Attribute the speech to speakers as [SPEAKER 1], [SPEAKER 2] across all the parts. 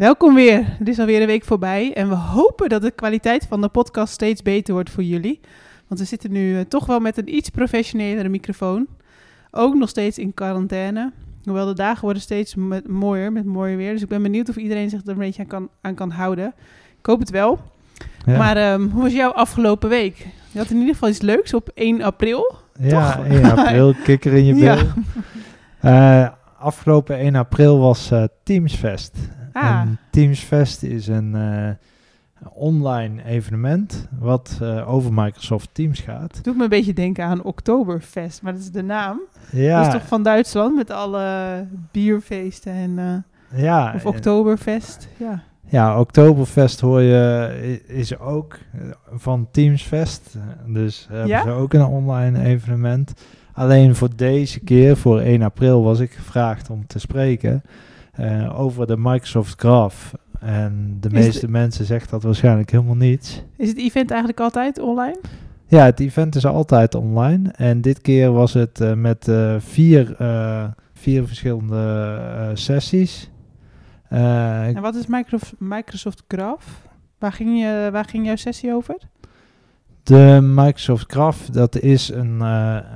[SPEAKER 1] Welkom weer. Het is alweer een week voorbij en we hopen dat de kwaliteit van de podcast steeds beter wordt voor jullie. Want we zitten nu eh, toch wel met een iets professionelere microfoon. Ook nog steeds in quarantaine. Hoewel de dagen worden steeds met, mooier, met mooier weer. Dus ik ben benieuwd of iedereen zich er een beetje aan kan, aan kan houden. Ik hoop het wel.
[SPEAKER 2] Ja.
[SPEAKER 1] Maar ehm, hoe was jouw afgelopen week? Je had in ieder geval iets leuks op 1 april.
[SPEAKER 2] Ja,
[SPEAKER 1] Toch?
[SPEAKER 2] 1 april, kikker in je
[SPEAKER 1] Ja.
[SPEAKER 2] bil. Eh, afgelopen 1 april was eh, Teamsfest.
[SPEAKER 1] Ah.
[SPEAKER 2] En Teamsfest is een eh, online evenement wat eh, over Microsoft Teams gaat.
[SPEAKER 1] Het doet me een beetje denken aan Oktoberfest, maar dat is de naam.
[SPEAKER 2] Ja,
[SPEAKER 1] Dat is toch van Duitsland met alle bierfeesten en... eh,
[SPEAKER 2] ja,
[SPEAKER 1] of Oktoberfest, ja.
[SPEAKER 2] ja, Oktoberfest hoor je, is ook van Teamsfest. Dus hebben
[SPEAKER 1] Ja?
[SPEAKER 2] ze ook een online evenement. Alleen voor deze keer, voor 1 april, was ik gevraagd om te spreken eh, over de Microsoft Graph. En de
[SPEAKER 1] Is
[SPEAKER 2] meeste mensen zeggen dat waarschijnlijk helemaal niets.
[SPEAKER 1] Is het event eigenlijk altijd online?
[SPEAKER 2] Ja, het event is altijd online. En dit keer was het eh, met eh, vier, vier verschillende sessies.
[SPEAKER 1] En wat is Microsoft, Microsoft Graph? Waar ging, je, waar ging jouw sessie over?
[SPEAKER 2] De Microsoft Graph, dat is een,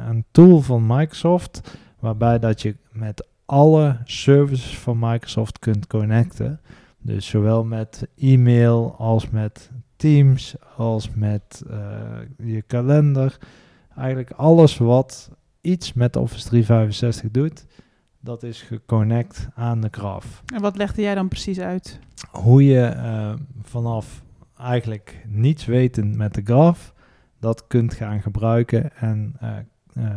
[SPEAKER 2] een tool van Microsoft waarbij dat je met alle services van Microsoft kunt connecten. Dus zowel met e-mail als met Teams, als met eh, je kalender. Eigenlijk alles wat iets met Office 365 doet, dat is geconnect aan de Graph.
[SPEAKER 1] En wat legde jij dan precies uit?
[SPEAKER 2] Hoe je eh, vanaf eigenlijk niets wetend met de graph dat kunt gaan gebruiken en eh,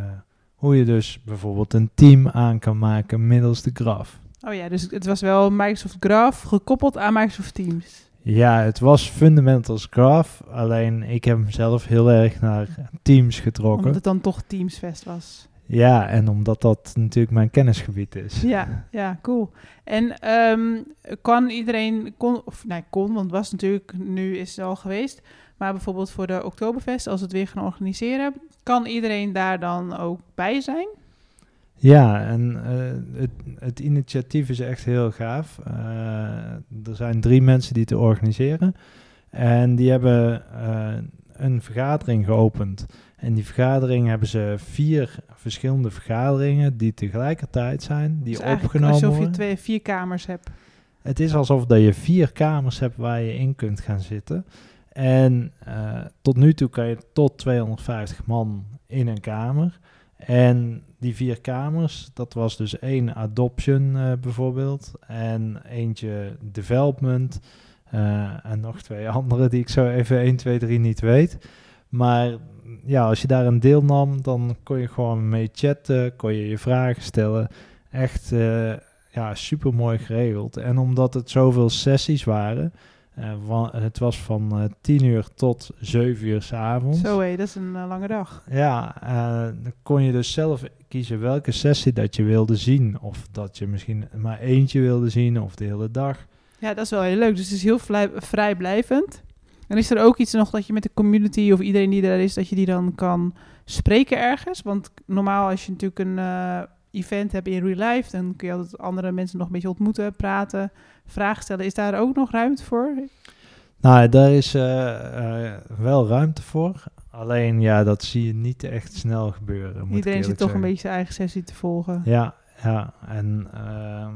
[SPEAKER 2] hoe je dus bijvoorbeeld een team aan kan maken middels de graph.
[SPEAKER 1] Oh ja, dus het was wel Microsoft Graph gekoppeld aan Microsoft Teams.
[SPEAKER 2] Ja, het was fundamentals graph, alleen ik heb hem zelf heel erg naar Teams getrokken.
[SPEAKER 1] Omdat het dan toch Teamsfest was.
[SPEAKER 2] Ja, en omdat dat natuurlijk mijn kennisgebied is.
[SPEAKER 1] Ja, ja, cool. En ehm, kan iedereen, kon, of nee, kon, want was natuurlijk, nu is het al geweest. Maar bijvoorbeeld voor de Oktoberfest, als we het weer gaan organiseren, kan iedereen daar dan ook bij zijn?
[SPEAKER 2] Ja, en eh, het, het initiatief is echt heel gaaf. Eh, er zijn drie mensen die het organiseren. En die hebben eh, een vergadering geopend. En die vergadering hebben ze vier verschillende vergaderingen die tegelijkertijd zijn, die
[SPEAKER 1] Dus
[SPEAKER 2] opgenomen
[SPEAKER 1] alsof je
[SPEAKER 2] worden.
[SPEAKER 1] twee, vier kamers hebt.
[SPEAKER 2] Het is alsof dat je vier kamers hebt waar je in kunt gaan zitten. En eh, tot nu toe kan je tot 250 man in een kamer. En die vier kamers, dat was dus één adoption eh, bijvoorbeeld. En eentje development. eh, en nog twee andere die ik zo even 1, 2, 3 niet weet. Maar ja, als je daar een deelnam, dan kon je gewoon mee chatten, kon je je vragen stellen. Echt ja, super mooi geregeld. En omdat het zoveel sessies waren, eh, het was van eh 10 uur tot 7 uur s'avonds.
[SPEAKER 1] Zo hé, dat is een eh, lange dag.
[SPEAKER 2] Ja, dan kon je dus zelf kiezen welke sessie dat je wilde zien. Of dat je misschien maar eentje wilde zien of de hele dag.
[SPEAKER 1] Ja, dat is wel heel leuk. Dus het is heel vrij, vrijblijvend. En is er ook iets nog dat je met de community of iedereen die er is, dat je die dan kan spreken ergens? Want normaal als je natuurlijk een event hebt in real life, dan kun je altijd andere mensen nog een beetje ontmoeten, praten, vragen stellen. Is daar ook nog ruimte voor?
[SPEAKER 2] Nou, daar is eh, eh, wel ruimte voor. Alleen ja, dat zie je niet echt snel gebeuren. Moet
[SPEAKER 1] Iedereen zit toch een beetje zijn eigen sessie te volgen.
[SPEAKER 2] Ja, ja. En ehm,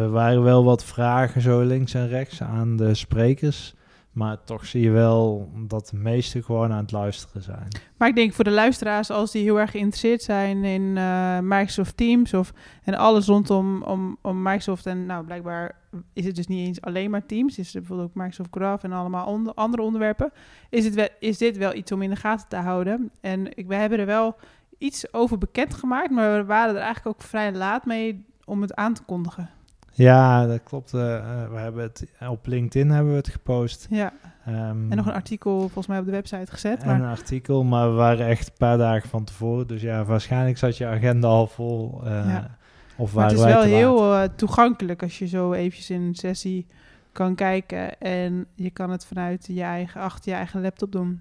[SPEAKER 2] er waren wel wat vragen zo links en rechts aan de sprekers. Maar toch zie je wel dat de meesten gewoon aan het luisteren zijn.
[SPEAKER 1] Maar ik denk voor de luisteraars, als die heel erg geïnteresseerd zijn in eh, Microsoft Teams of en alles rondom om, om Microsoft en nou blijkbaar is het dus niet eens alleen maar Teams, is er bijvoorbeeld ook Microsoft Graph en allemaal andere onderwerpen, is, het is dit wel iets om in de gaten te houden. En ik, we hebben er wel iets over bekendgemaakt, maar we waren er eigenlijk ook vrij laat mee om het aan te kondigen.
[SPEAKER 2] Ja, dat klopt. eh, eh, we hebben het, op LinkedIn hebben we het gepost.
[SPEAKER 1] Ja,
[SPEAKER 2] Ehm,
[SPEAKER 1] en nog een artikel volgens mij op de website gezet.
[SPEAKER 2] en
[SPEAKER 1] Maar
[SPEAKER 2] een artikel, maar we waren echt een paar dagen van tevoren. Dus ja, waarschijnlijk zat je agenda al vol. eh,
[SPEAKER 1] Ja.
[SPEAKER 2] Of
[SPEAKER 1] Maar het is wel heel eh, toegankelijk als je zo eventjes in een sessie kan kijken. En je kan het vanuit je eigen, achter je eigen laptop doen.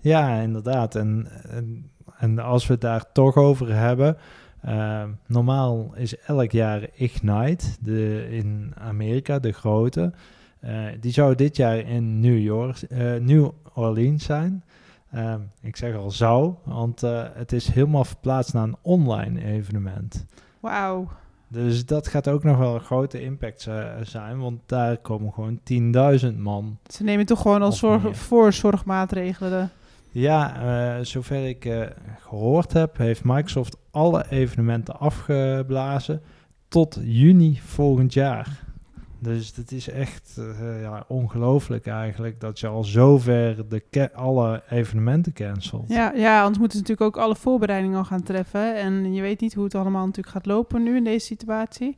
[SPEAKER 2] Ja, inderdaad. En, en, en als we het daar toch over hebben. Eh, normaal is elk jaar Ignite de, in Amerika, de grote. eh, die zou dit jaar in New, York, eh, New Orleans zijn. Eh, ik zeg al zou, want eh, het is helemaal verplaatst naar een online evenement.
[SPEAKER 1] Wauw.
[SPEAKER 2] Dus dat gaat ook nog wel een grote impact zijn, want daar komen gewoon 10.000 man
[SPEAKER 1] Ze nemen toch gewoon als
[SPEAKER 2] Of
[SPEAKER 1] zorg, voorzorgmaatregelen.
[SPEAKER 2] Ja, eh, zover ik eh, gehoord heb, heeft Microsoft alle evenementen afgeblazen tot juni volgend jaar. Dus het is echt eh, ja, ongelooflijk eigenlijk dat je al zover de alle evenementen cancelt.
[SPEAKER 1] Ja, ja, anders moeten ze natuurlijk ook alle voorbereidingen al gaan treffen. En je weet niet hoe het allemaal natuurlijk gaat lopen nu in deze situatie.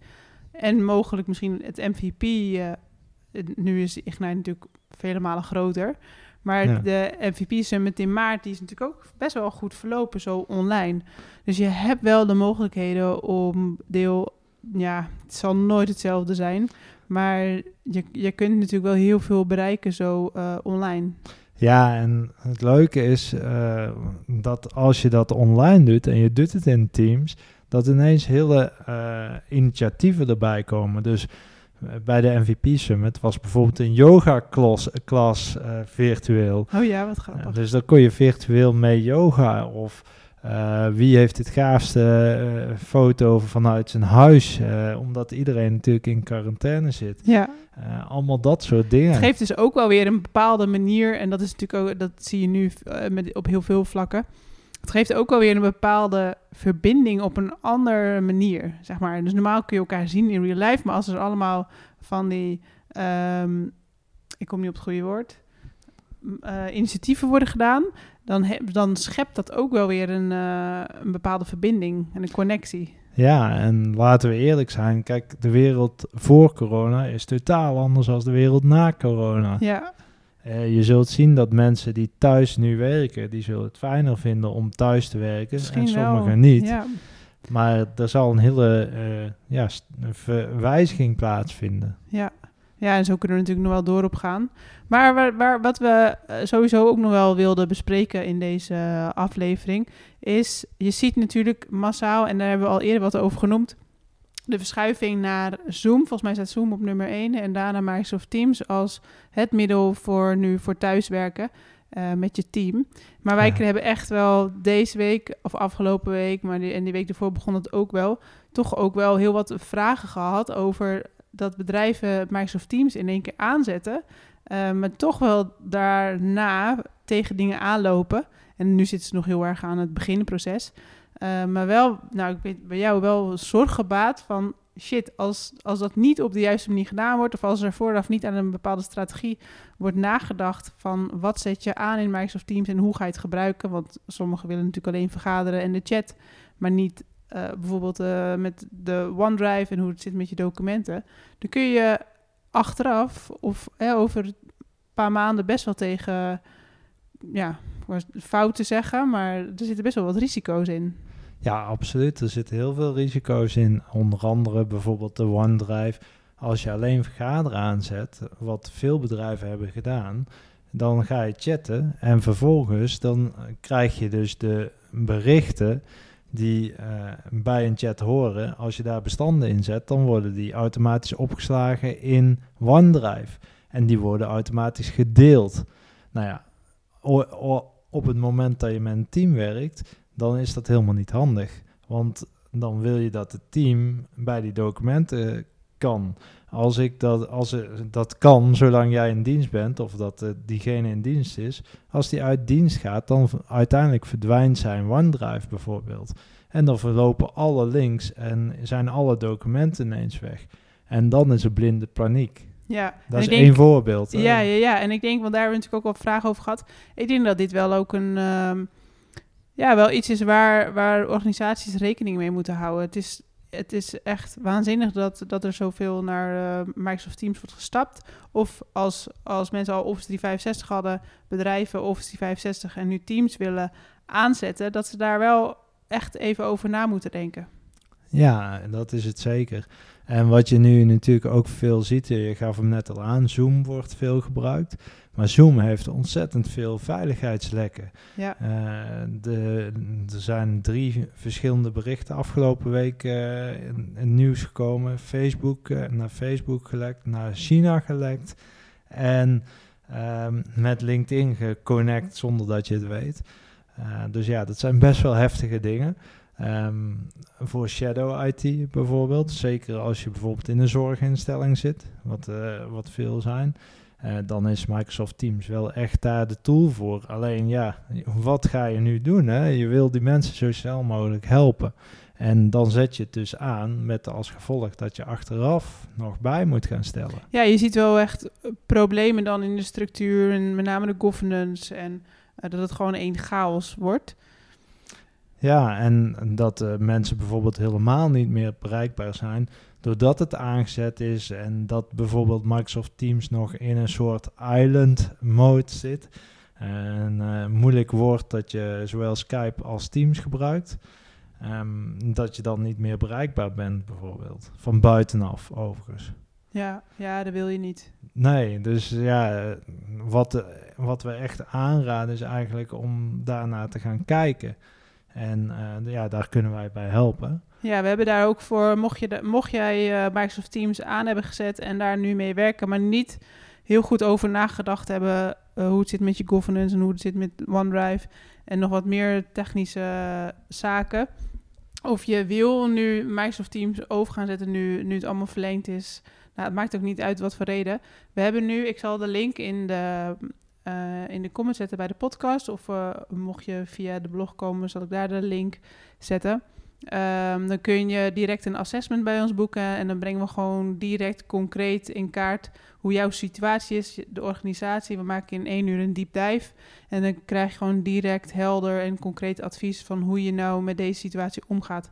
[SPEAKER 1] En mogelijk misschien het MVP. nu is Ignite natuurlijk vele malen groter. Maar
[SPEAKER 2] Ja.
[SPEAKER 1] de MVP Summit in maart die is natuurlijk ook best wel goed verlopen, zo online. Dus je hebt wel de mogelijkheden om deel... Ja, het zal nooit hetzelfde zijn. Maar je, je kunt natuurlijk wel heel veel bereiken zo eh, online.
[SPEAKER 2] Ja, en het leuke is eh, dat als je dat online doet en je doet het in teams, dat ineens hele eh, initiatieven erbij komen. Dus bij de MVP Summit was bijvoorbeeld een yoga klas, klas eh, virtueel.
[SPEAKER 1] Oh ja, wat
[SPEAKER 2] Eh,
[SPEAKER 1] grappig.
[SPEAKER 2] dus dan kon je virtueel mee yoga of eh, wie heeft het gaafste eh, foto vanuit zijn huis, eh, omdat iedereen natuurlijk in quarantaine zit.
[SPEAKER 1] ja.
[SPEAKER 2] Eh, allemaal dat soort dingen.
[SPEAKER 1] Het geeft dus ook wel weer een bepaalde manier, en dat is natuurlijk ook, dat zie je nu eh, met, op heel veel vlakken. Het geeft ook wel weer een bepaalde verbinding op een andere manier, zeg maar. Dus normaal kun je elkaar zien in real life, maar als er allemaal van die, ehm, ik kom niet op het goede woord, eh, initiatieven worden gedaan, dan, heb, dan schept dat ook wel weer een, eh, een bepaalde verbinding en een connectie.
[SPEAKER 2] Ja, en laten we eerlijk zijn. Kijk, de wereld voor corona is totaal anders dan de wereld na corona.
[SPEAKER 1] Ja,
[SPEAKER 2] Eh, je zult zien dat mensen die thuis nu werken, die zullen het fijner vinden om thuis te werken.
[SPEAKER 1] misschien
[SPEAKER 2] en sommigen
[SPEAKER 1] wel.
[SPEAKER 2] niet.
[SPEAKER 1] Ja.
[SPEAKER 2] Maar er zal een hele eh, ja, verwijziging plaatsvinden.
[SPEAKER 1] Ja. ja, en zo kunnen we natuurlijk nog wel door op gaan. Maar waar, waar, wat we eh, sowieso ook nog wel wilden bespreken in deze aflevering... is, je ziet natuurlijk massaal, en daar hebben we al eerder wat over genoemd... de verschuiving naar Zoom. Volgens mij staat Zoom op nummer 1 en daarna Microsoft Teams als het middel voor nu voor thuiswerken eh, met je team. Maar wij
[SPEAKER 2] Ja.
[SPEAKER 1] hebben echt wel deze week, of afgelopen week, maar die, en die week ervoor begon het ook wel, toch ook wel heel wat vragen gehad over dat bedrijven Microsoft Teams in één keer aanzetten, eh, maar toch wel daarna tegen dingen aanlopen. En nu zitten ze nog heel erg aan het beginproces. Eh, maar wel, nou, ik weet bij jou wel zorg gebaat van shit, als, als dat niet op de juiste manier gedaan wordt, of als er vooraf niet aan een bepaalde strategie wordt nagedacht van wat zet je aan in Microsoft Teams en hoe ga je het gebruiken. Want sommigen willen natuurlijk alleen vergaderen en de chat, maar niet eh, bijvoorbeeld eh, met de OneDrive en hoe het zit met je documenten. Dan kun je achteraf of over een paar maanden best wel tegen ja, fouten zeggen, maar er zitten best wel wat risico's in.
[SPEAKER 2] Ja, absoluut. Er zitten heel veel risico's in. Onder andere bijvoorbeeld de OneDrive. Als je alleen vergaderen aanzet, wat veel bedrijven hebben gedaan, dan ga je chatten en vervolgens dan krijg je dus de berichten die eh, bij een chat horen. Als je daar bestanden in zet, dan worden die automatisch opgeslagen in OneDrive. En die worden automatisch gedeeld. Nou ja, op het moment dat je met een team werkt, dan is dat helemaal niet handig. Want dan wil je dat het team bij die documenten kan. Als ik dat, als dat kan, zolang jij in dienst bent, of dat eh, diegene in dienst is, als die uit dienst gaat, dan uiteindelijk verdwijnt zijn OneDrive bijvoorbeeld. En dan verlopen alle links en zijn alle documenten ineens weg. En dan is er blinde paniek.
[SPEAKER 1] Ja,
[SPEAKER 2] Dat is
[SPEAKER 1] denk-
[SPEAKER 2] één voorbeeld.
[SPEAKER 1] Ja, ja, ja. En ik denk, want daar hebben we natuurlijk ook wel vragen over gehad. Ik denk dat dit wel ook een, ehm, ja, wel iets is waar, waar organisaties rekening mee moeten houden. Het is, het is echt waanzinnig dat, dat er zoveel naar uh, Microsoft Teams wordt gestapt. Of als, als mensen al Office 365 hadden, bedrijven Office 365 en nu Teams willen aanzetten, dat ze daar wel echt even over na moeten denken.
[SPEAKER 2] Ja, dat is het zeker. En wat je nu natuurlijk ook veel ziet, je gaf hem net al aan, Zoom wordt veel gebruikt. Maar Zoom heeft ontzettend veel veiligheidslekken.
[SPEAKER 1] Ja.
[SPEAKER 2] Uh, de, er zijn drie verschillende berichten afgelopen week uh, in, nieuws gekomen. Facebook uh, naar Facebook gelekt, naar China gelekt. En um, met LinkedIn geconnect zonder dat je het weet. dus ja, dat zijn best wel heftige dingen. Um, voor Shadow IT bijvoorbeeld, zeker als je bijvoorbeeld in een zorginstelling zit, wat, uh, wat veel zijn, uh, dan is Microsoft Teams wel echt daar de tool voor. Alleen ja, wat ga je nu doen? Hè? Je wil die mensen zo snel mogelijk helpen. En dan zet je het dus aan met als gevolg dat je achteraf nog bij moet gaan stellen.
[SPEAKER 1] Ja, je ziet wel echt problemen dan in de structuur en met name de governance en dat het gewoon één chaos wordt.
[SPEAKER 2] Ja, en dat uh, mensen bijvoorbeeld helemaal niet meer bereikbaar zijn, doordat het aangezet is en dat bijvoorbeeld Microsoft Teams nog in een soort island mode zit. En uh, moeilijk wordt dat je zowel Skype als Teams gebruikt. Um, dat je dan niet meer bereikbaar bent, bijvoorbeeld. Van buitenaf, overigens.
[SPEAKER 1] Ja, ja, dat wil je niet.
[SPEAKER 2] Nee, dus ja, wat, wat we echt aanraden is eigenlijk om daarna te gaan kijken. En uh, ja, daar kunnen wij bij helpen.
[SPEAKER 1] Ja, we hebben daar ook voor, mocht, je mocht jij uh, Microsoft Teams aan hebben gezet en daar nu mee werken, maar niet heel goed over nagedacht hebben uh, hoe het zit met je governance en hoe het zit met OneDrive en nog wat meer technische zaken. Of je wil nu Microsoft Teams over gaan zetten nu, nu het allemaal verlengd is. Nou, het maakt ook niet uit wat voor reden. We hebben nu, ik zal de link in de uh, in de comments zetten bij de podcast. Of uh, mocht je via de blog komen, zal ik daar de link zetten. Um, dan kun je direct een assessment bij ons boeken. En dan brengen we gewoon direct concreet in kaart hoe jouw situatie is, de organisatie. We maken in één uur een deep dive. En dan krijg je gewoon direct helder en concreet advies van hoe je nou met deze situatie omgaat.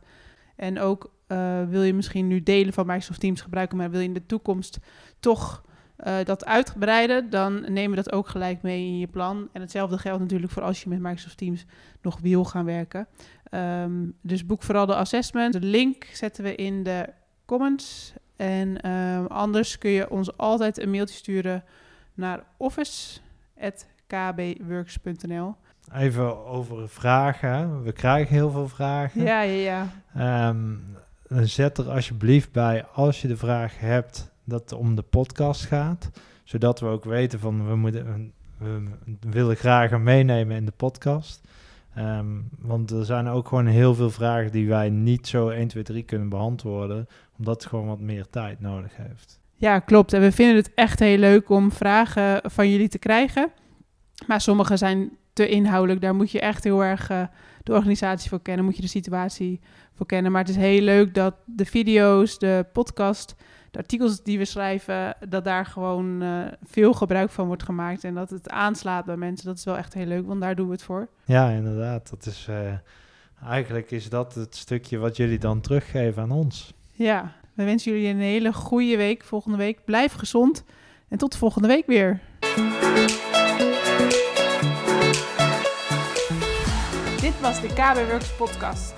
[SPEAKER 1] En ook uh, wil je misschien nu delen van Microsoft Teams gebruiken, maar wil je in de toekomst toch uh, dat uitbreiden, dan nemen we dat ook gelijk mee in je plan. En hetzelfde geldt natuurlijk voor als je met Microsoft Teams nog wil gaan werken. Um, dus boek vooral de assessment. De link zetten we in de comments. En um, anders kun je ons altijd een mailtje sturen naar office.kbworks.nl.
[SPEAKER 2] Even over vragen. We krijgen heel veel vragen.
[SPEAKER 1] Ja, ja, ja.
[SPEAKER 2] Um, zet er alsjeblieft bij als je de vraag hebt dat het om de podcast gaat. Zodat we ook weten van we, moeten, we willen graag meenemen in de podcast. Um, want er zijn ook gewoon heel veel vragen die wij niet zo 1, 2, 3 kunnen beantwoorden. Omdat het gewoon wat meer tijd nodig heeft.
[SPEAKER 1] Ja, klopt. En we vinden het echt heel leuk om vragen van jullie te krijgen. Maar sommige zijn te inhoudelijk. Daar moet je echt heel erg uh, de organisatie voor kennen. Moet je de situatie voor kennen. Maar het is heel leuk dat de video's, de podcast de artikels die we schrijven, dat daar gewoon uh, veel gebruik van wordt gemaakt en dat het aanslaat bij mensen. Dat is wel echt heel leuk, want daar doen we het voor.
[SPEAKER 2] Ja, inderdaad. Dat is, uh, eigenlijk is dat het stukje wat jullie dan teruggeven aan ons.
[SPEAKER 1] Ja, we wensen jullie een hele goede week volgende week. Blijf gezond en tot volgende week weer. Dit was de KB Works podcast.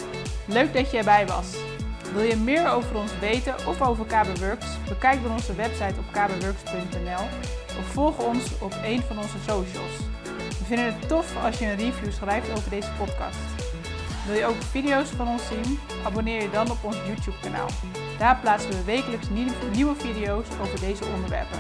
[SPEAKER 1] Leuk dat je erbij was. Wil je meer over ons weten of over KBWorks? Bekijk dan onze website op kbworks.nl of volg ons op een van onze socials. We vinden het tof als je een review schrijft over deze podcast. Wil je ook video's van ons zien? Abonneer je dan op ons YouTube kanaal. Daar plaatsen we wekelijks nieuwe video's over deze onderwerpen.